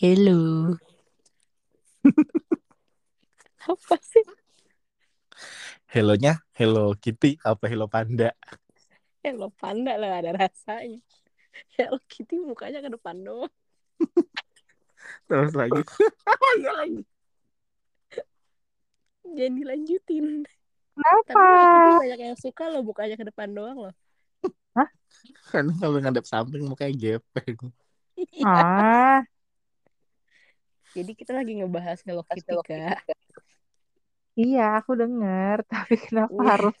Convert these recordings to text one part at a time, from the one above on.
Hello. Apa sih? Hello-nya Hello Kitty apa Hello Panda? Hello panda lah ada rasanya. Hello Kitty mukanya ke depan doang. Terus lagi. Iya lagi. Jangan dilanjutin. Kenapa? Tapi banyak yang suka loh mukanya ke depan doang loh. Kan kalau ngadep samping mukanya gepeng. Ah, Jadi kita lagi ngebahas Hello Kitty kak. iya aku dengar, tapi kenapa Wih. harus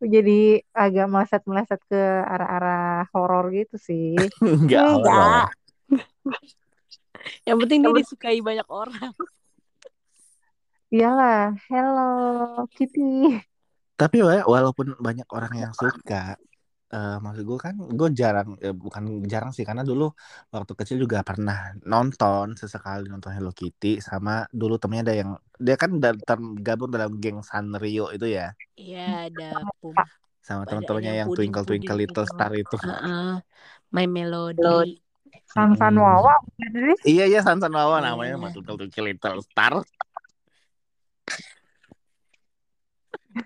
jadi agak meleset-meleset ke arah-arah horor gitu sih? Enggak Enggak. Yang penting dia disukai banyak orang. Iyalah, hello Kitty. Tapi wa- walaupun banyak orang yang suka, eh maksud gue kan gue jarang, eh, bukan jarang sih karena dulu waktu kecil juga pernah nonton sesekali nonton Hello Kitty sama dulu temennya ada yang dia kan da- tergabung dalam geng Sanrio itu ya Iya ada pum. sama teman-temannya yang yang Twinkle Twinkle Little gitu. Star itu. Heeh. My Melody. San-san Mm-mm. Wawa jadi Iya iya Sansan Wawa Iya. namanya sama Twinkle Twinkle Little Star.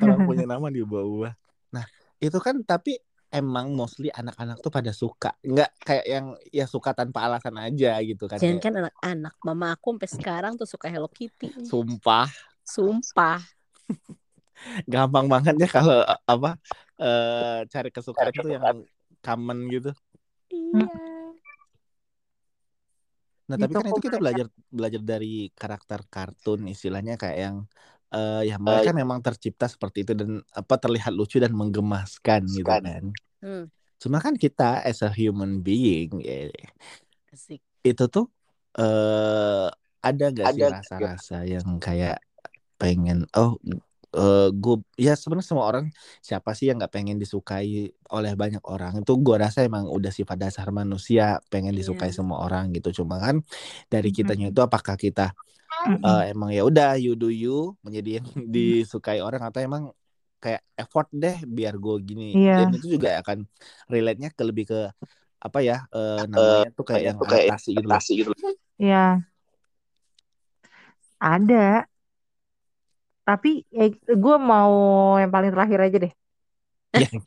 Orang punya nama diubah-ubah. Nah itu kan tapi emang mostly anak-anak tuh pada suka, nggak kayak yang ya suka tanpa alasan aja gitu kan. Jangan kan anak-anak. Mama aku sampai sekarang tuh suka Hello Kitty. sumpah Sumpah. gampang banget ya kalau eh, apa eh cari kesukaan tuh yang common gitu. Iya. Nah, tapi Gitu kan itu kita belajar belajar dari karakter kartun istilahnya kayak yang eh ya mereka memang tercipta seperti itu dan apa terlihat lucu dan menggemaskan gitu kan. Hmm. Cuma kan kita as a human being ya, Asik. itu tuh eh ada gak sih rasa-rasa yang kayak pengen oh eh gue ya sebenarnya semua orang siapa sih yang nggak pengen disukai oleh banyak orang itu gue rasa emang udah sifat dasar manusia pengen disukai Iya. semua orang gitu cuma kan dari Mhm. kitanya itu apakah kita eh, emang ya udah you do you menjadi yang disukai orang atau emang kayak effort deh biar gue gini Iya. dan itu juga akan relate-nya ke lebih ke apa ya eh, namanya tuh kayak yang adaptasi gitu loh. Iya. Ada. Tapi eh, gue mau yang paling terakhir aja deh.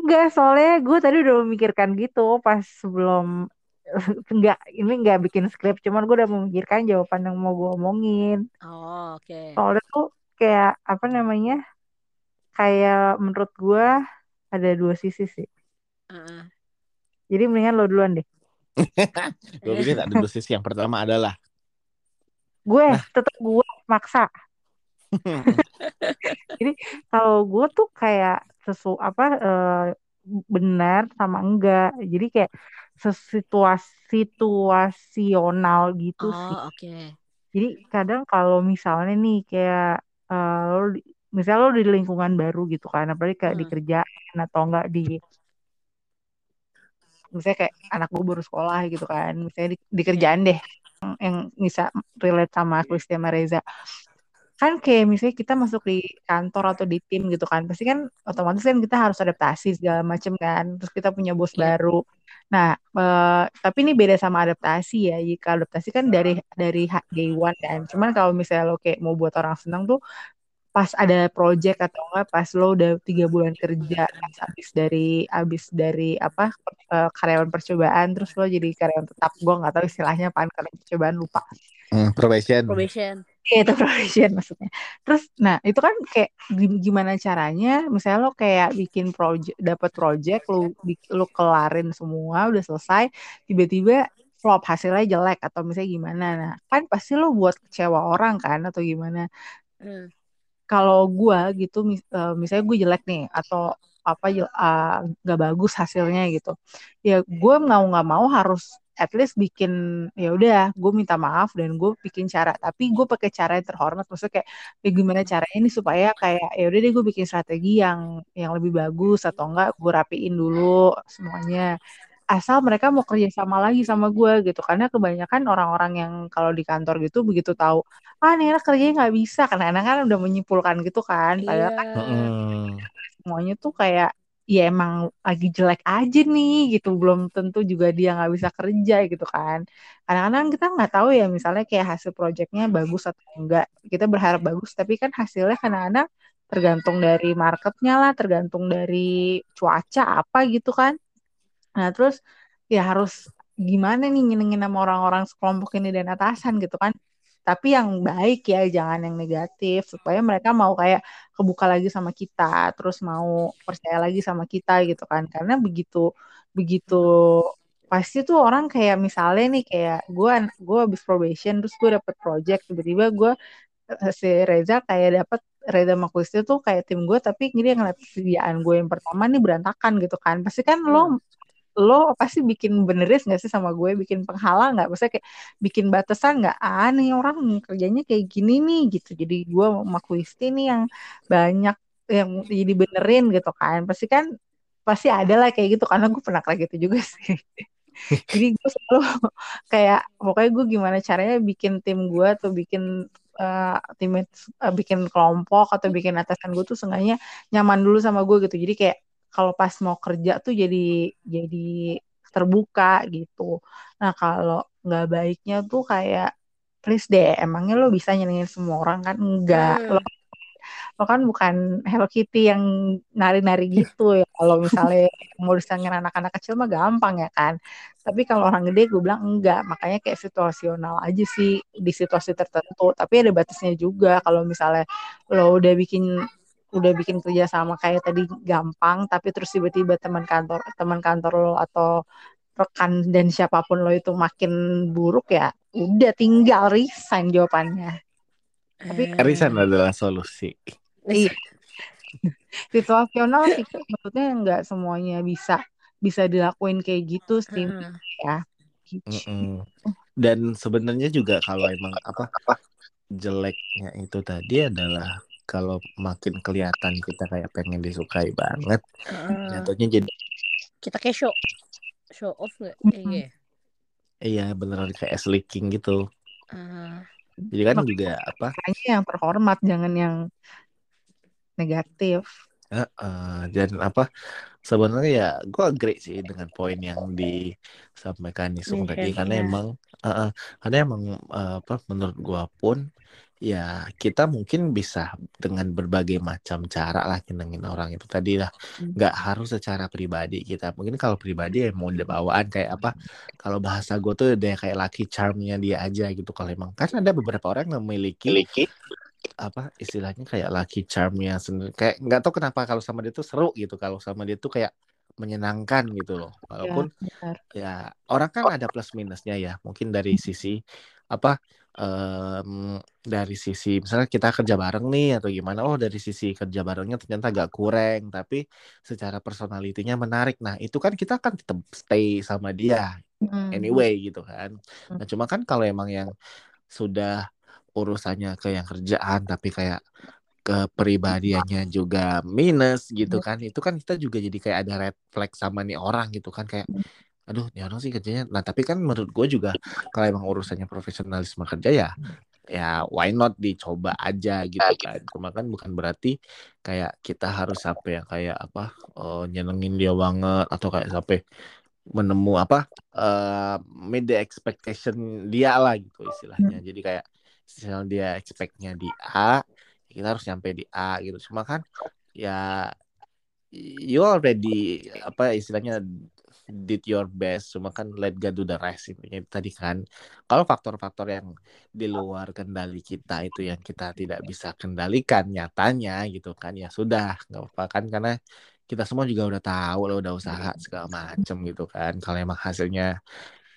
Enggak, soalnya gue tadi udah memikirkan gitu pas sebelum enggak ini enggak bikin skrip, cuman gue udah memikirkan jawaban yang mau gue omongin. Oh, oke. Soalnya tuh kayak apa namanya? Kayak menurut gue ada dua sisi sih. Heeh. Jadi mendingan lo duluan deh. gue pikir ada dua sisi yang pertama adalah Gue tetap gue maksa. Jadi kalau gue tuh kayak sesu apa eh, benar sama enggak. Jadi kayak sesituasi situasional gitu sih. Oh, oke. Jadi kadang kalau misalnya nih kayak eh, lo di- misalnya lo di lingkungan baru gitu kan, apalagi kayak di Hmm. kerjaan atau enggak di misalnya kayak anak gue baru sekolah gitu kan, misalnya di, di kerjaan deh yang, yang bisa relate sama Christian sama Reza. Kan kayak misalnya kita masuk di kantor atau di tim gitu kan, pasti kan otomatis kan kita harus adaptasi segala macem kan, terus kita punya bos Iya. baru. Nah, eh, tapi ini beda sama adaptasi ya. Jika adaptasi kan dari dari day one kan. Cuman kalau misalnya lo kayak mau buat orang senang tuh pas ada project atau enggak pas lo udah tiga bulan kerja pas habis dari habis dari apa eh, karyawan percobaan terus lo jadi karyawan tetap gue nggak tahu istilahnya apaan karyawan percobaan lupa Hmm, probation. Probation. Iya itu probation maksudnya. Terus, nah itu kan kayak gi- gimana caranya? Misalnya lo kayak bikin project, dapat project, lo lo kelarin semua, udah selesai, tiba-tiba flop hasilnya jelek atau misalnya gimana? Nah kan pasti lo buat kecewa orang kan atau gimana? Hmm. Kalau gua gitu, mis- eh, misalnya gue jelek nih atau apa ah, nggak bagus hasilnya gitu, ya gue mau nggak mau harus at least bikin ya udah gue minta maaf dan gue bikin cara tapi gue pakai cara yang terhormat maksudnya kayak ya gimana caranya nih supaya kayak ya udah deh gue bikin strategi yang yang lebih bagus atau enggak gue rapiin dulu semuanya asal mereka mau kerja sama lagi sama gue gitu karena kebanyakan orang-orang yang kalau di kantor gitu begitu tahu ah nih anak kerjanya nggak bisa karena anak kan udah menyimpulkan gitu kan padahal kan Iya. Mm-mm. semuanya tuh kayak ya emang lagi jelek aja nih gitu belum tentu juga dia nggak bisa kerja gitu kan. Kadang-kadang kita nggak tahu ya misalnya kayak hasil proyeknya bagus atau enggak. Kita berharap bagus tapi kan hasilnya kadang-kadang tergantung dari marketnya lah tergantung dari cuaca apa gitu kan. Nah terus ya harus gimana nih nyenengin sama orang-orang sekelompok ini dan atasan gitu kan tapi yang baik ya jangan yang negatif. Supaya mereka mau kayak kebuka lagi sama kita terus mau percaya lagi sama kita gitu kan. Karena begitu begitu pasti tuh orang kayak misalnya nih kayak gue gue habis probation terus gue dapet project tiba-tiba gue si Reza kayak dapet Reza Makulisti tuh kayak tim gue tapi dia ngeliat kerjaan gue yang pertama nih berantakan gitu kan. Pasti kan lo lo pasti bikin beneris gak sih sama gue? Bikin penghalang nggak? Maksudnya kayak bikin batasan nggak? Ah nih orang kerjanya kayak gini nih gitu. Jadi gue makuisti nih yang banyak yang jadi benerin gitu kan. Pasti kan pasti ada lah kayak gitu. Karena gue pernah kayak gitu juga sih. Jadi gue selalu kayak pokoknya gue gimana caranya bikin tim gue atau bikin uh, tim uh, bikin kelompok atau bikin atasan gue tuh seenggaknya nyaman dulu sama gue gitu. Jadi kayak kalau pas mau kerja tuh jadi jadi terbuka gitu. Nah kalau nggak baiknya tuh kayak please deh, emangnya lo bisa nyenengin semua orang kan? Enggak. Hmm. Lo, lo kan bukan Hello Kitty yang nari-nari gitu ya. Kalau misalnya mau disangin anak-anak kecil mah gampang ya kan. Tapi kalau orang gede gue bilang enggak. Makanya kayak situasional aja sih di situasi tertentu. Tapi ada batasnya juga. Kalau misalnya lo udah bikin udah bikin kerja sama kayak tadi gampang tapi terus tiba-tiba teman kantor teman kantor lo atau rekan dan siapa pun lo itu makin buruk ya udah tinggal resign jawabannya tapi resign adalah solusi iya situasional sih maksudnya nggak semuanya bisa bisa dilakuin kayak gitu sih uh. ya gitu. Mm -mm. dan sebenarnya juga kalau emang apa jeleknya itu tadi adalah kalau makin kelihatan kita kayak pengen disukai banget uh, jatuhnya jadi kita kayak show show off nggak? Iya iya beneran kayak leaking gitu. Uh, jadi kan juga apa? yang terhormat jangan yang negatif. Uh, uh, dan apa? Sebenarnya ya gue agree sih dengan poin yang disampaikan Nisung tadi karena ya. emang uh, uh, karena emang uh, apa menurut gue pun ya kita mungkin bisa dengan berbagai macam cara lah nyenengin orang itu tadi lah. Hmm. nggak harus secara pribadi kita. Mungkin kalau pribadi ya mau bawaan kayak apa kalau bahasa gue tuh udah kayak laki charmnya dia aja gitu kalau emang. Kan ada beberapa orang yang memiliki Miliki. apa istilahnya kayak laki charmnya sendiri. Kayak nggak tahu kenapa kalau sama dia tuh seru gitu kalau sama dia tuh kayak menyenangkan gitu loh. Ya, walaupun ya, ya orang kan ada plus minusnya ya. Mungkin dari sisi apa um, dari sisi misalnya kita kerja bareng nih atau gimana oh dari sisi kerja barengnya ternyata agak kurang tapi secara personalitinya menarik nah itu kan kita kan tetap stay sama dia hmm. anyway gitu kan hmm. nah cuma kan kalau emang yang sudah urusannya ke yang kerjaan tapi kayak kepribadiannya juga minus gitu iya. kan itu kan kita juga jadi kayak ada red flag sama nih orang gitu kan kayak hmm aduh ya orang sih kerjanya nah tapi kan menurut gue juga kalau emang urusannya profesionalisme kerja ya ya why not dicoba aja gitu kan. cuma kan bukan berarti kayak kita harus sampai yang kayak apa uh, nyenengin dia banget atau kayak sampai menemu apa uh, meet the expectation dia lah gitu istilahnya. Jadi kayak misalnya dia expectnya di A kita harus nyampe di A gitu. Cuma kan ya you already apa istilahnya did your best. Cuma kan let God do the rest intinya tadi kan. Kalau faktor-faktor yang di luar kendali kita itu yang kita tidak bisa kendalikan nyatanya gitu kan ya sudah nggak apa-apa kan. Karena kita semua juga udah tahu lo udah usaha segala macem gitu kan. Kalau emang hasilnya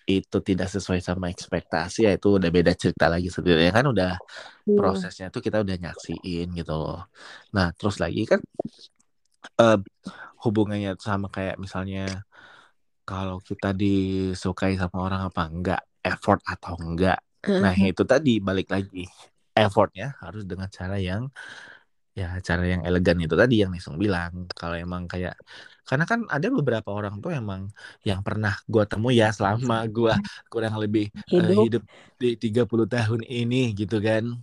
itu tidak sesuai sama ekspektasi ya itu udah beda cerita lagi sebenarnya kan. Udah hmm. prosesnya tuh kita udah nyaksiin gitu loh. Nah terus lagi kan uh, hubungannya sama kayak misalnya kalau kita disukai sama orang apa enggak, effort atau enggak. Nah, itu tadi balik lagi. Effortnya harus dengan cara yang ya cara yang elegan itu tadi yang Nisung bilang. Kalau emang kayak karena kan ada beberapa orang tuh emang yang pernah gue temui ya selama gue kurang lebih hidup, uh, hidup di 30 tahun ini gitu kan.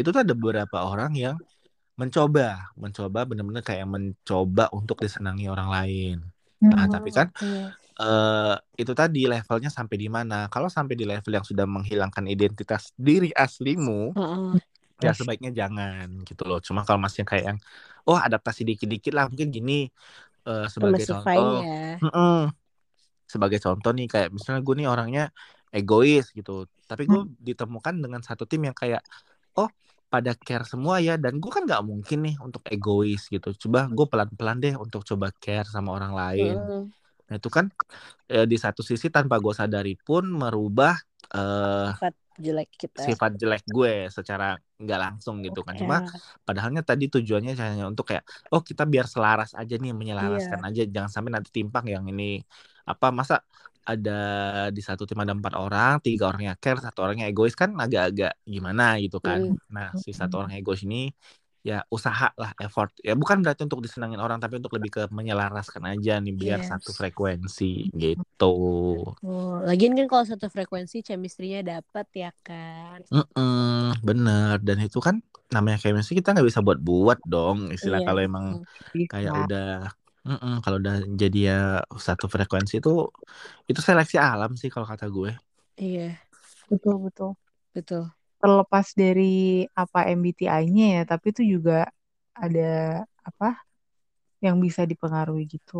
Itu tuh ada beberapa orang yang mencoba mencoba bener-bener kayak mencoba untuk disenangi orang lain nah Hmm. tapi kan Iya. eh itu tadi levelnya sampai di mana kalau sampai di level yang sudah menghilangkan identitas diri aslimu Heeh. ya sebaiknya jangan gitu loh cuma kalau masih kayak yang oh adaptasi dikit-dikit lah mungkin gini eh, Itu sebagai contoh ya. Mm-mm. sebagai contoh nih kayak misalnya gue nih orangnya egois gitu tapi gue ditemukan dengan satu tim yang kayak oh pada care semua ya dan gue kan nggak mungkin nih untuk egois gitu coba gue pelan-pelan deh untuk coba care sama orang lain Heeh. nah itu kan eh, di satu sisi tanpa gue sadari pun merubah eh, Sifat jelek kita. sifat jelek gue secara nggak langsung gitu kan cuma Ya. padahalnya tadi tujuannya hanya untuk kayak oh kita biar selaras aja nih menyelaraskan aja jangan sampai nanti timpang yang ini apa masa ada di satu tim ada empat orang tiga orangnya care satu orangnya egois kan agak-agak gimana gitu kan Mm. nah si satu orang egois ini ya usaha lah effort ya bukan berarti untuk disenangin orang tapi untuk lebih ke menyelaraskan aja nih biar Yes. satu frekuensi gitu Oh, lagian kan kalau satu frekuensi chemistry-nya dapat ya kan. Mm-mm, bener dan itu kan namanya chemistry kita nggak bisa buat-buat dong istilah Iya. kalau emang kayak udah mm-mm, kalau udah jadi ya satu frekuensi itu itu seleksi alam sih kalau kata gue Iya, Betul, betul. betul. Terlepas dari apa MBTI-nya ya, tapi itu juga ada apa yang bisa dipengaruhi gitu.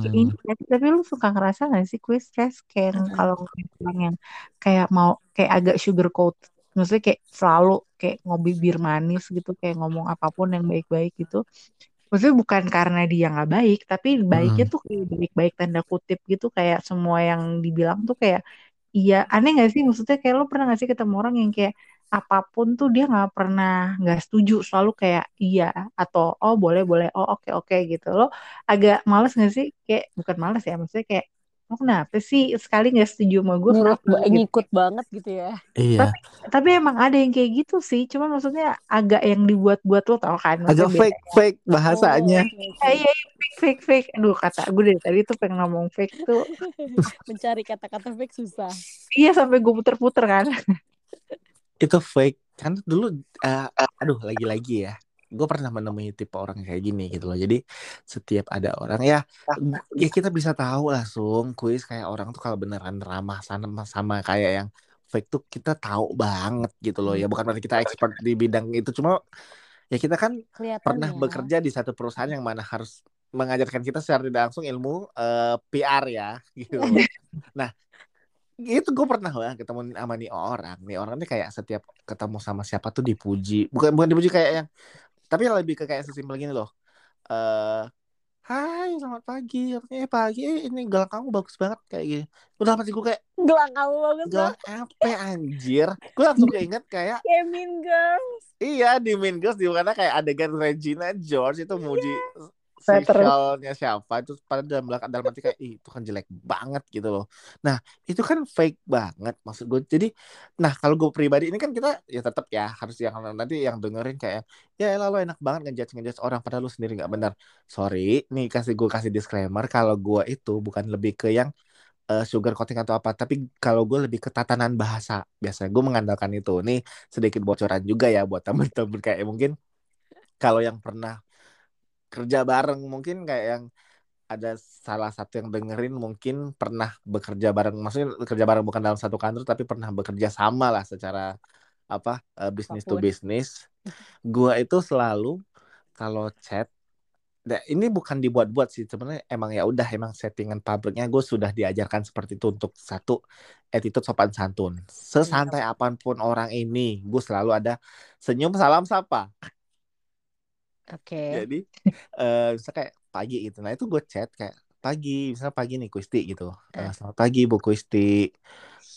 Kayak ini, Mm-mm. tapi, tapi lu suka ngerasa gak sih quiz stress kayak kalau orang yang kayak mau kayak agak sugar coat maksudnya kayak selalu kayak ngopi bir manis gitu kayak ngomong apa pun yang baik-baik gitu maksudnya bukan karena dia nggak baik tapi baiknya Mm-mm. tuh kayak baik-baik tanda kutip gitu kayak semua yang dibilang tuh kayak iya aneh gak sih? Maksudnya kayak lo pernah gak sih ketemu orang yang kayak apa pun tuh dia nggak pernah nggak setuju selalu kayak iya atau oh boleh boleh oh oke oke gitu. Lo agak males gak sih? Kayak bukan males ya maksudnya kayak lo kenapa sih sekali nggak setuju sama gue Ngikut, kenapa gitu? ngikut banget gitu ya. iya. Tapi tapi emang ada yang kayak gitu sih cuma maksudnya agak yang dibuat-buat lo tau kan agak maksudnya fake fake Oh, bahasanya. Oke iya oke. iya. Iya, fake fake fake. Aduh kata gue dari tadi tuh pengen ngomong fake tuh. Mencari kata-kata fake susah. iya sampai gue puter-puter kan. Itu fake. Kan dulu eh, aduh lagi-lagi ya gue pernah menemui tipe orang kayak gini gitu loh jadi setiap ada orang ya ya kita bisa tahu langsung kuis kayak orang tuh kalau beneran ramah sama sama kayak yang fake tuh kita tahu banget gitu loh ya Hmm. bukan berarti kita expert di bidang itu cuma ya kita kan Kelihatan pernah ya. bekerja di satu perusahaan yang mana harus mengajarkan kita secara tidak langsung ilmu eh, PR ya gitu. Nah itu gue pernah banget ketemu sama nih orang nih orang ini kayak setiap ketemu sama siapa tuh dipuji bukan bukan dipuji kayak yang tapi lebih ke kayak sesimpel gini loh. Eh Hai selamat pagi. Eh pagi eh, ini gelang kamu bagus banget kayak gini. Udah pasti gue kayak Gelang kamu bagus gelang banget. apa anjir? Gue langsung keinget kayak Kayak Mean Girls. Iya di Mean Girls di mana kayak adegan Regina George itu muji si Shell-nya siapa itu pada dalam dalam arti kayak itu kan jelek banget gitu loh. Nah itu kan fake banget maksud gue. Jadi nah kalau gue pribadi ini kan kita ya tetap ya harus yang nanti yang dengerin kayak ya elah lo enak banget ngejudge ngejudge orang padahal lu sendiri nggak benar. Sorry nih kasih gue kasih disclaimer kalau gue itu bukan lebih ke yang eh, sugar coating atau apa tapi kalau gue lebih ke tatanan bahasa biasanya gue mengandalkan itu nih sedikit bocoran juga ya buat temen-temen kayak mungkin kalau yang pernah kerja bareng. Mungkin kayak yang ada salah satu yang dengerin mungkin pernah bekerja bareng. Maksudnya bekerja bareng bukan dalam satu kantor tapi pernah bekerja sama lah secara apa eh, bisnis to bisnis gua itu selalu kalau chat Nah, ini bukan dibuat-buat sih. Sebenarnya emang ya udah emang settingan pabriknya gue sudah diajarkan seperti itu untuk satu attitude sopan santun. Sesantai apa pun orang ini gue selalu ada senyum salam sapa Oke. jadi eh misalnya kayak pagi gitu. Nah itu gue chat kayak pagi misalnya pagi nih Kusti gitu. Eh, Eh. selamat pagi Bu Kusti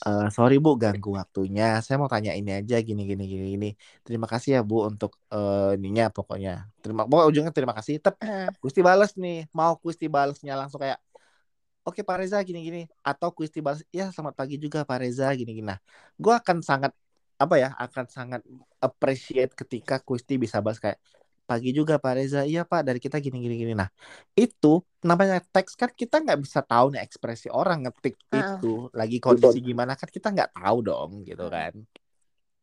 Eh, sorry Bu ganggu waktunya. Saya mau tanya ini aja gini gini gini gini. Terima kasih ya Bu untuk eh, ininya pokoknya. Terima pokoknya ujungnya terima kasih. Tep Eh, Kusti balas nih. Mau Kusti balasnya langsung kayak oke Pak Reza gini gini. Atau Kusti balas ya selamat pagi juga Pak Reza gini gini. Nah gue akan sangat apa ya akan sangat appreciate ketika Kusti bisa balas kayak pagi juga Pak Reza. Iya Pak dari kita gini gini gini. Nah itu namanya teks kan kita nggak bisa tahu nih ekspresi orang ngetik Heeh. itu lagi kondisi gimana kan kita nggak tahu dong gitu kan.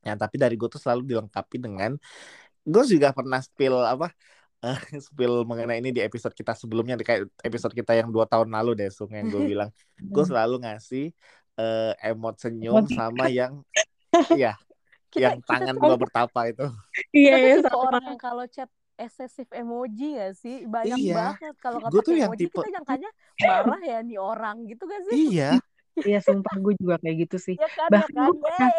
Ya tapi dari gue tuh selalu dilengkapi dengan gue juga pernah spill apa eh, spill mengenai ini di episode kita sebelumnya kayak episode kita yang dua tahun lalu deh Sung yang gue bilang. Gue selalu ngasih eh, emot senyum sama yang ya Kita- yang tangan dua bertapa itu Iya, iya, tipe sama. orang yang kalau chat excessive emoji gak sih? Banyak Iya. banget kalau Gua tuh pakai yang emoji tipe- kita nyangkanya marah ya nih orang gitu gak sih? iya Iya, sumpah gue juga kayak gitu sih. Ya kan, Bahkan ya kan, gua pernah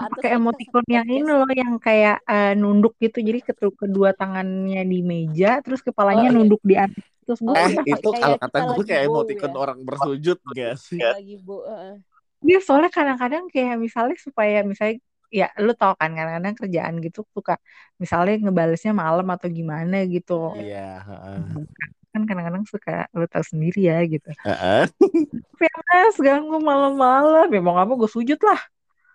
pakai emoticon yang ini loh yang kayak eh, nunduk gitu jadi ketu- kedua tangannya di meja terus kepalanya Oh, iya. nunduk di atas terus gue Oh, eh iya, itu kayak kalau kata gue kayak emoticon ya. orang bersujud gak sih Lagi bu, heeh. dia soalnya kadang-kadang kayak misalnya supaya misalnya ya lu tau kan kadang-kadang kerjaan gitu suka misalnya ngebalesnya malam atau gimana gitu iya heeh. kan kadang-kadang suka lu tau sendiri ya gitu Heeh. Mas ganggu malam-malam ya mau mau gue sujud lah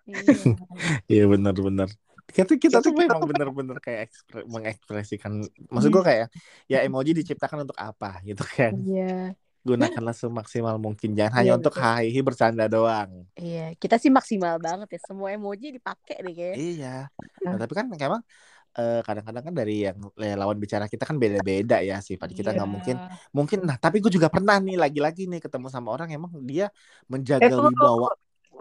Iya. Iya benar-benar. Kita kita tuh Kita memang tuh- benar-benar kayak ekspre- mengekspresikan. Maksud gue kayak ya emoji diciptakan untuk apa gitu kan. Iya. Gunakanlah semaksimal mungkin. Jangan Iya, hanya untuk betul. hahihi bercanda doang. Iya, kita sih maksimal banget ya. Semua emoji dipakai deh kayaknya. Iya. Nah, tapi kan memang eh, kadang-kadang kan dari yang ya, lawan bicara kita kan beda-beda ya sifat kita nggak Iya. mungkin mungkin nah tapi gue juga pernah nih lagi-lagi nih ketemu sama orang emang dia menjaga Eh, wibawa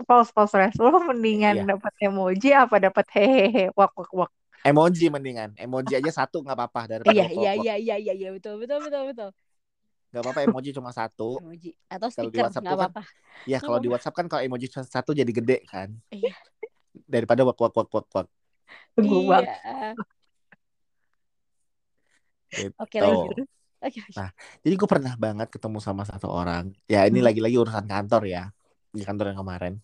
pause pause res lo mendingan Iya. dapat emoji apa dapat hehehe wak wak wak emoji mendingan emoji aja satu nggak apa-apa daripada Iya, iya, iya, iya, iya, iya, betul, betul, betul, betul. Nggak apa-apa emoji cuma satu Emoji atau Kalau di stiker WhatsApp nggak tuh kan apa-apa. Ya kalau di WhatsApp kan kalau emoji cuma satu jadi gede kan. Iya. Daripada wak wak wak wak wak. Iya. Gitu. Oke, lanjut. Oke. oke. Nah, Jadi gue pernah banget ketemu sama satu orang. Ya ini Hmm. lagi-lagi urusan kantor ya. Di kantor yang kemarin.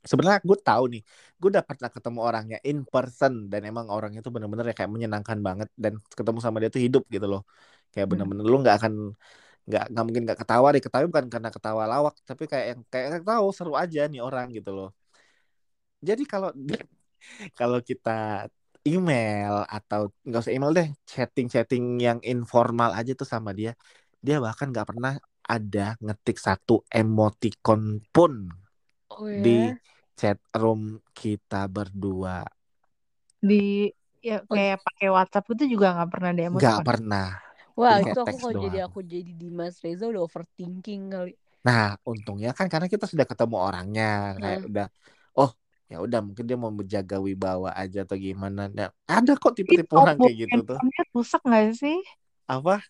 Sebenarnya gue tahu nih, gue udah pernah ketemu orangnya in person dan emang orangnya tuh bener-bener ya kayak menyenangkan banget dan ketemu sama dia tuh hidup gitu loh. Kayak Hmm. bener-bener lu nggak akan nggak nggak mungkin nggak ketawa deh ketawa bukan karena ketawa lawak tapi kayak yang kayak tahu seru aja nih orang gitu loh. Jadi kalau di- kalau kita email atau nggak usah email deh chatting-chatting yang informal aja tuh sama dia dia bahkan nggak pernah ada ngetik satu emoticon pun Oh di ya. chat room kita berdua di ya Oh, kayak pakai WhatsApp itu juga nggak pernah ada nggak pernah Wah, itu aku kalau jadi aku jadi Dimas Reza udah overthinking kali. nah untungnya kan karena kita sudah ketemu orangnya kayak Hmm. udah oh ya udah mungkin dia mau menjaga wibawa aja atau gimana Nah, ada kok tipe-tipe orang kayak gitu tuh rusak nggak sih apa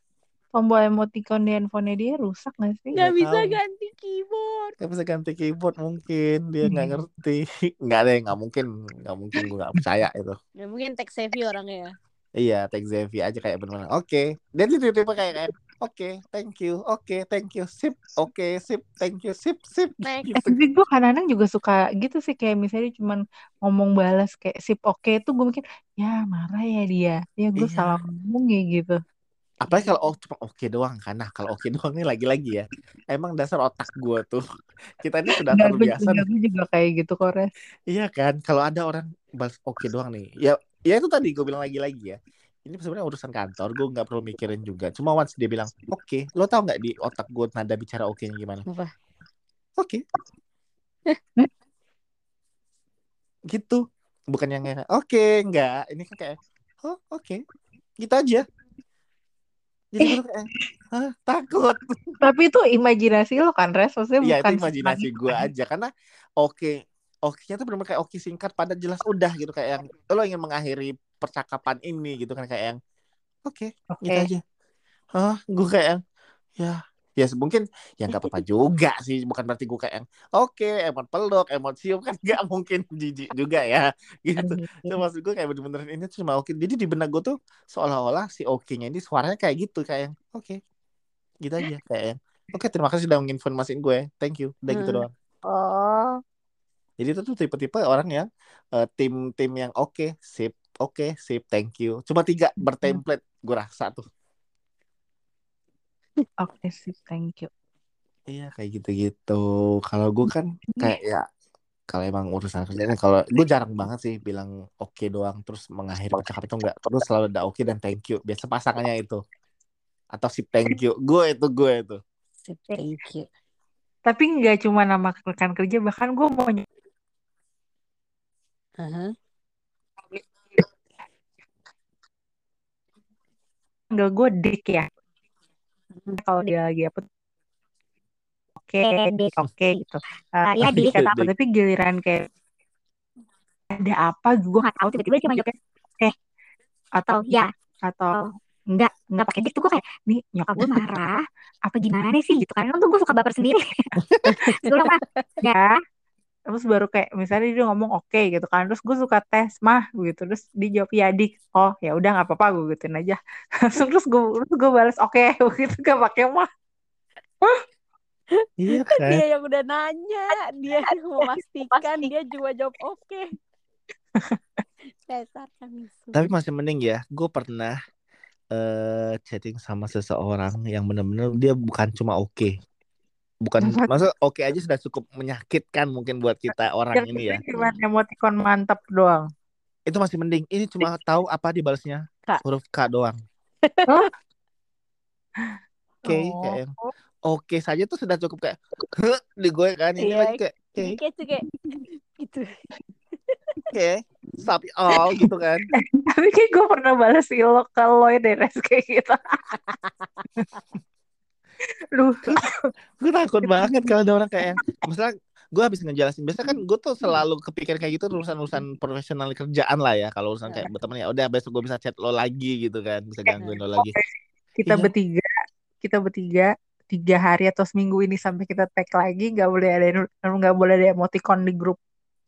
tombol emoticon di handphonenya dia rusak nggak sih Nggak Nggak bisa tahu. ganti keyboard. Gak bisa ganti keyboard mungkin dia nggak Hmm. ngerti nggak deh nggak mungkin nggak mungkin gue nggak percaya itu Ya mungkin tech savvy orangnya ya. Iya tag Zevi aja kayak bener-bener oke. Dan dia tipe-tipe kayak kayak oke thank you oke thank you sip oke sip thank you sip sip. Eh, tapi gue kadang-kadang juga suka gitu sih kayak misalnya cuman ngomong balas kayak sip oke itu gue mikir ya marah ya dia. Ya gue Iya. salah ngomong ya gitu. Apalagi kalau oh cuma oke doang kan. Nah kalau oke doang nih lagi-lagi ya emang dasar otak gue tuh kita ini sudah Enggak, gue terbiasa juga, gue juga kayak gitu kores. Iya kan kalau ada orang balas oke doang nih ya ya itu tadi gue bilang lagi-lagi ya. Ini sebenarnya urusan kantor gue nggak perlu mikirin juga. Cuma once dia bilang oke lo tau nggak di otak gue nada bicara oke nya gimana? Oke. Gitu. Bukan yang oke enggak ini kan kayak oh oke. Gitu aja. Jadi gue tuh kayak Hah, takut. Tapi itu imajinasi lo kan res? Maksudnya Iya bukan itu imajinasi gue kan. aja. Karena oke oke-nya tuh benar kayak oke singkat pada jelas udah gitu kayak yang lo ingin mengakhiri percakapan ini gitu kan kayak yang oke oke gitu aja Hah, gue kayak yang ya ya mungkin ya nggak apa-apa juga sih bukan berarti gue kayak yang oke emot peluk emot cium kan nggak mungkin jijik juga ya gitu. Itu maksud gue kayak bener-bener ini cuma oke jadi di benak gue tuh seolah-olah si oke-nya ini suaranya kayak gitu kayak yang oke gitu aja kayak yang oke terima kasih sudah menginformasiin gue thank you udah gitu Hmm. doang Oh. Jadi itu tuh tipe-tipe orang yang eh, tim-tim yang oke sip oke sip thank you cuma tiga bertemplate gue rasa tuh oke sih thank you Iya kayak gitu-gitu. Kalau gue kan kayak ya kalau emang urusan kerjaan kalau gue jarang banget sih bilang oke doang terus mengakhiri percakapan itu enggak. Terus selalu ada oke dan thank you. Biasa pasangannya itu. Atau si thank you. Gue itu gue itu. Sip, thank you. tapi nggak cuma nama rekan kerja bahkan gue mau manggil gue Dik ya. Kalau dia lagi apa oke Dik. Oke gitu. Eh, ya Dik. Kata aku Dik. tapi giliran kayak ada apa? Gue nggak tahu. Tiba-tiba dia cuma jawabnya eh atau ya atau enggak enggak pakai dik. Tuh gue kayak nih nyokap gue marah. apa gimana sih? Gitu. Kan tuh gue suka baper sendiri. Gue "Mah, ya terus baru kayak misalnya dia ngomong oke gitu kan terus gue suka tes mah gitu terus dia jawab ya dik oh ya udah nggak apa-apa gue gituin aja langsung terus gue terus gue balas oke gitu gak pakai mah Iya kan? Dia yang udah nanya, dia yang memastikan, dia juga jawab oke. Kami Tapi masih mending ya. Gue pernah eh chatting sama seseorang yang benar-benar dia bukan cuma oke. Bukan, masa oke aja sudah cukup menyakitkan mungkin buat kita orang yang ini ya. cuma emoticon mantap doang Itu masih mending. Ini cuma tahu apa dibalasnya K. huruf K doang. Oke, Oh. kayak yang oke saja tuh sudah cukup kayak di gue kan ini Iya. lagi kayak kayak gitu. oke sapi all gitu kan tapi kayak gue pernah balas ilo ke Lloyd deh kayak gitu Duh, gue takut banget kalau ada orang kayak yang misalnya gue habis ngejelasin biasa kan gue tuh selalu kepikir kayak gitu urusan-urusan profesional kerjaan lah ya kalau urusan kayak berteman ya udah besok gue bisa chat lo lagi gitu kan bisa gangguin lo lagi kita Iya. bertiga, kita bertiga tiga hari atau seminggu ini sampai kita tag lagi nggak boleh ada nggak boleh ada emoticon di grup.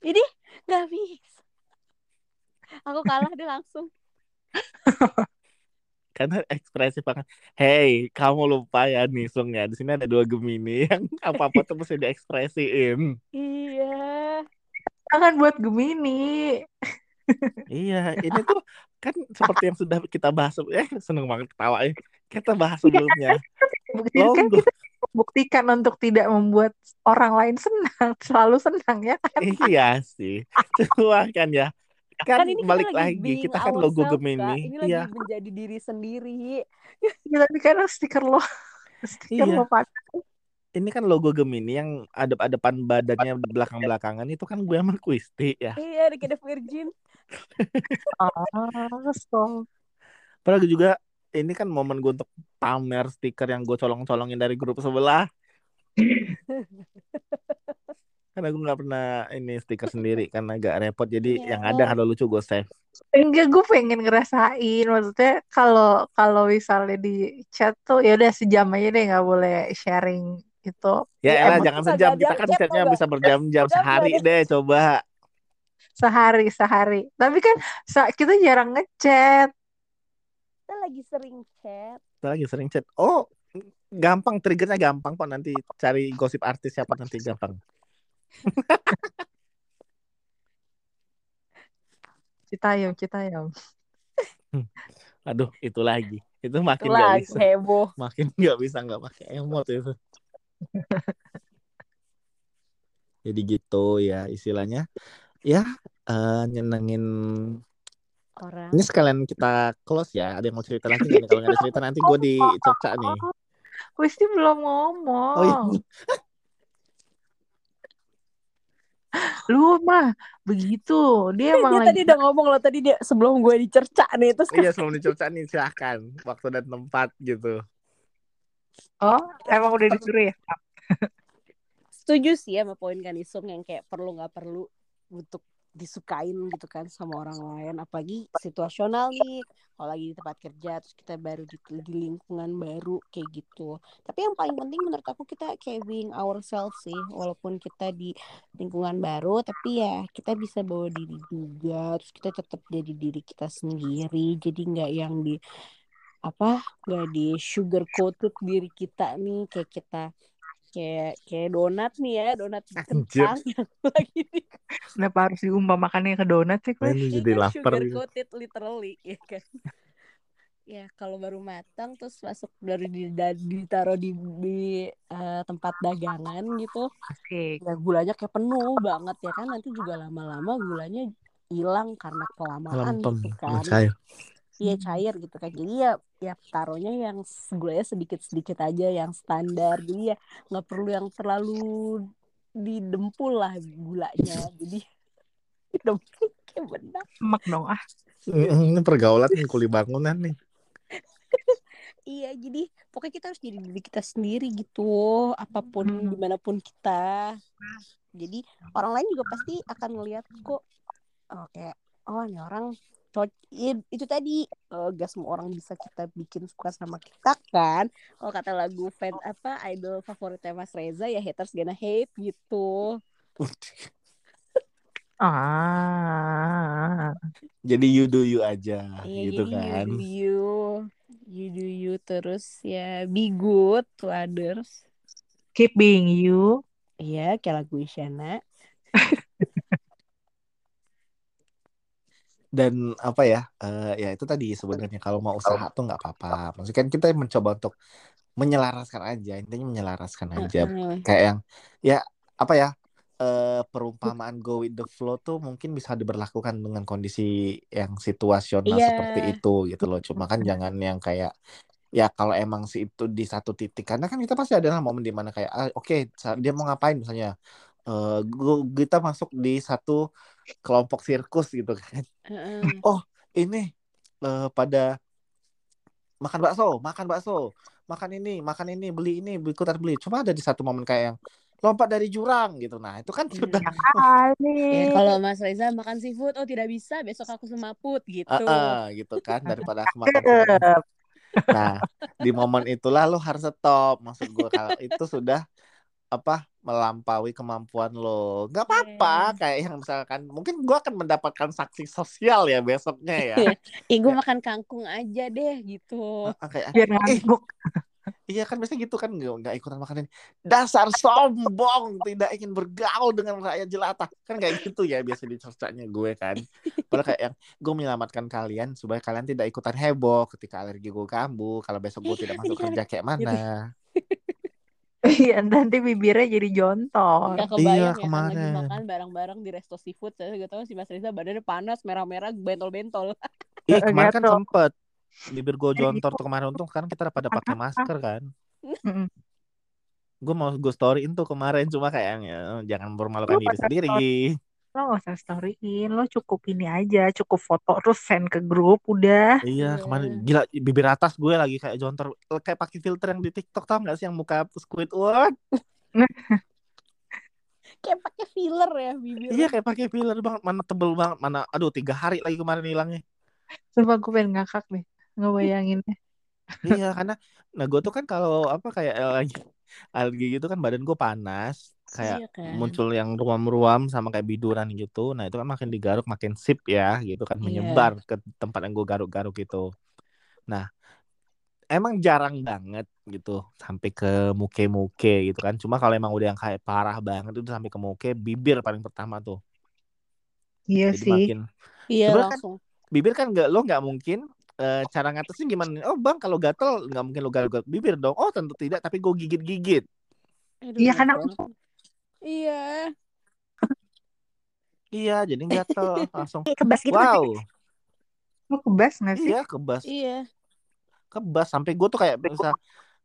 Ini nggak bisa. Aku kalah dia langsung. karena ekspresif banget. Hey kamu lupa ya nih Sung ya. Di sini ada dua Gemini yang apa apa tuh mesti diekspresiin. Iya. Jangan buat Gemini. iya ini tuh kan seperti yang sudah kita bahas eh seneng banget ketawa ya. Kita bahas sebelumnya. Jadi kan kita buktikan untuk tidak membuat orang lain senang, selalu senang ya kan? iya sih. Cuma kan ya kan, ini kita balik lagi lagi kita kan logo. Gemini Ini lagi iya menjadi diri sendiri. Ya, tapi kan stiker lo, stiker Iya. lo pakai. ini kan logo Gemini yang adep-adepan badannya belakang-belakangan itu kan gue sama Kristi ya Iya, ada kayak virgin. Ah, so. Padahal juga ini kan momen gue untuk pamer stiker yang gue colong-colongin dari grup sebelah. Karena gue nggak pernah ini stiker sendiri kan agak repot. Jadi Iya. yang ada kalau lucu gue save. Enggak, gue pengen ngerasain. Maksudnya kalau kalau misalnya di chat tuh ya udah sejam aja deh nggak boleh sharing itu. Ya Ya, elah jangan sejam. gak Kita kan chatnya bisa berjam-jam sehari deh coba. sehari sehari. Tapi kan kita jarang ngechat. Kita lagi sering chat. Kita lagi sering chat. Oh gampang triggernya gampang kok nanti cari gosip artis siapa nanti gampang. Citayam, Citayam. Aduh itu lagi. Itu makin Itu nggak lagi bisa. heboh. Makin nggak bisa nggak pakai emot itu. Jadi gitu ya istilahnya. Ya eh, nyenengin Orang. Ini sekalian kita close ya. Ada yang mau cerita lagi nih? Kalau nggak ada cerita nanti gue dicerca nih. Wisti belum ngomong. Oh iya. Lu mah begitu. Dia emang Dia lagi tadi udah ngomong loh tadi dia sebelum gue dicerca nih terus Iya sebelum dicerca nih silahkan. Waktu dan tempat gitu. Oh, emang udah disuruh ya? setuju sih sama poin kan Isung yang kayak perlu nggak perlu untuk disukain gitu kan sama orang lain apalagi situasional nih. Kalau lagi di tempat kerja terus kita baru di, di lingkungan baru kayak gitu. Tapi yang paling penting menurut aku kita kayak being ourselves sih walaupun kita di lingkungan baru tapi ya kita bisa bawa diri juga. Terus kita tetap jadi diri kita sendiri jadi nggak yang di apa nggak di sugar coated diri kita nih. Kayak kita kayak kayak donat nih ya donat kentang yang lagi di Kenapa harus diumpamakannya ke donat sih? Ini Ini jadi kan lapar. sugar gitu. coated literally ya kan ya kalau baru matang terus masuk dari di, da- ditaruh di, di eh, tempat dagangan gitu Asik. ya gulanya kayak penuh banget ya kan nanti juga lama-lama gulanya hilang karena kelamaan gitu kan Cair. Iya cair gitu kan jadi ya ya taruhnya yang gulanya sedikit sedikit aja yang standar jadi ya nggak perlu yang terlalu didempul lah gulanya jadi didempul kayak benar Emak dong ah. Ini pergaulan nih kuli bangunan nih. Iya, jadi pokoknya kita harus jadi diri kita sendiri gitu, apa pun Hmm. di mana pun kita. Jadi orang lain juga pasti akan ngelihat kok, oh kayak oh ini orang itu tadi eh, gak semua orang bisa kita bikin suka sama kita kan. Kalau kata lagu fan apa idol favoritnya Mas Reza ya haters gonna hate gitu. Ah. Jadi you do you aja Iya, gitu jadi kan. you do you, you do you terus ya be good to others. Keep being you. Iya, kayak lagu Isyana. Dan apa ya? eh, ya itu tadi sebenarnya kalau mau usaha tuh nggak apa-apa. Maksudnya kan kita mencoba untuk menyelaraskan aja, intinya menyelaraskan aja. Kayak yang ya apa ya? eh, perumpamaan go with the flow tuh mungkin bisa diberlakukan dengan kondisi yang situasional Iya. seperti itu gitu loh. Cuma kan jangan yang kayak ya kalau emang si itu di satu titik karena kan kita pasti adalah momen di mana kayak ah, oke sa- dia mau ngapain misalnya eh, gua- kita masuk di satu kelompok sirkus gitu kan Heeh. ini eh, pada makan bakso makan bakso makan ini makan ini beli ini ikutan beli cuma ada di satu momen kayak yang lompat dari jurang gitu nah itu kan Iya. sudah Ah, Ya, kalau Mas Reza makan seafood, oh tidak bisa, besok aku semaput gitu. eh, eh, gitu kan daripada aku makan. Nah, di momen itulah lo harus stop. Maksud gue kalau itu sudah apa melampaui kemampuan lo. Gak apa-apa kayak yang misalkan mungkin gue akan mendapatkan saksi sosial ya besoknya ya. Ih, gue makan kangkung aja deh gitu. Ah, kayak Biar ngantuk. iya kan biasanya gitu kan nggak nggak ikutan makan ini. Dasar sombong tidak ingin bergaul dengan rakyat jelata kan kayak gitu ya biasa di ceritanya gue kan. Padahal kayak yang gue menyelamatkan kalian supaya kalian tidak ikutan heboh ketika alergi gue kambuh. Kalau besok gue tidak masuk Iya, kerja kayak mana? Iya, nanti bibirnya jadi jontor. Ya Iya, kebayang ya kan lagi kemarin. makan bareng-bareng di resto seafood. Saya gak tahu si Mas Reza badannya panas, merah-merah, bentol-bentol. Ih, Eh, kemarin kan sempet bibir gue jontor tuh kemarin untung sekarang kita pada pakai masker kan. Gue mau gue storyin tuh kemarin cuma kayaknya jangan mempermalukan Lu diri sendiri. Lo gak usah storyin, lo cukup ini aja, cukup foto terus send ke grup udah. Iya, Iya. kemarin gila bibir atas gue lagi kayak jontor kayak pakai filter yang di TikTok tau gak sih yang muka Squidward? Kayak pakai filler ya bibir. Iya kayak pakai filler banget, mana tebel banget, mana aduh tiga hari lagi kemarin hilangnya. Sumpah gue pengen ngakak deh, ngebayanginnya. Iya karena nah gue tuh kan kalau apa kayak lagi alergi gitu kan badan gue panas kayak Iya kan. muncul yang ruam-ruam sama kayak biduran gitu. Nah itu kan makin digaruk makin sip ya gitu kan Iya. menyebar ke tempat yang gue garuk-garuk itu. Nah emang jarang banget gitu sampai ke muke-muke gitu kan. Cuma kalau emang udah yang kayak parah banget itu sampai ke muke bibir paling pertama tuh. Iya Jadi sih. makin Iya Sebenarnya kan langsung. bibir kan nggak lo nggak mungkin eh, cara ngatasin gimana? Oh bang kalau gatel nggak mungkin lo garuk bibir dong. Oh tentu tidak tapi gue gigit-gigit. Iya karena banget. Iya. Iya jadi gatel langsung. kebas gitu nggak? Wow Lo kebas gak sih? iya kebas Iya. kebas sampai gue tuh kayak bisa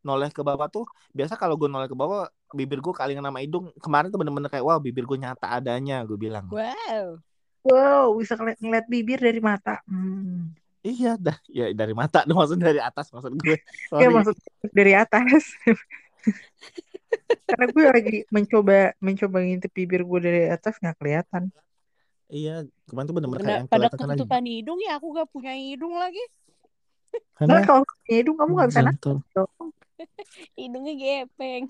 noleh ke bawah tuh biasa kalau gue noleh ke bawah bibir gue kalingan sama hidung kemarin tuh bener-bener kayak wow bibir gue nyata adanya gue bilang Wow. Wow, bisa ngeliat, ngeliat bibir dari mata. Hmm. Iya dah ya dari mata dong maksudnya dari atas maksud gue Ya sorry maksud dari atas. Karena gue lagi mencoba mencoba ngintip bibir gue dari atas nggak kelihatan. iya kemarin tuh bener-bener kayak yang pada kelihatan karena ketutupan hidung ya aku gak punya hidung lagi. Nah karena kalau punya hidung kamu nggak bisa dong. Hidungnya gepeng.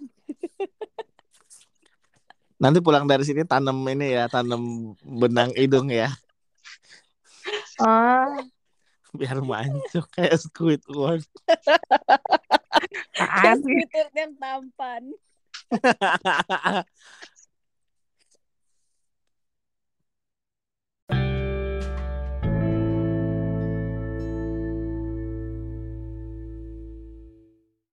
nanti pulang dari sini tanam ini ya tanam benang hidung ya Ah, biar mancung kayak Squidward? Twitter yang tampan.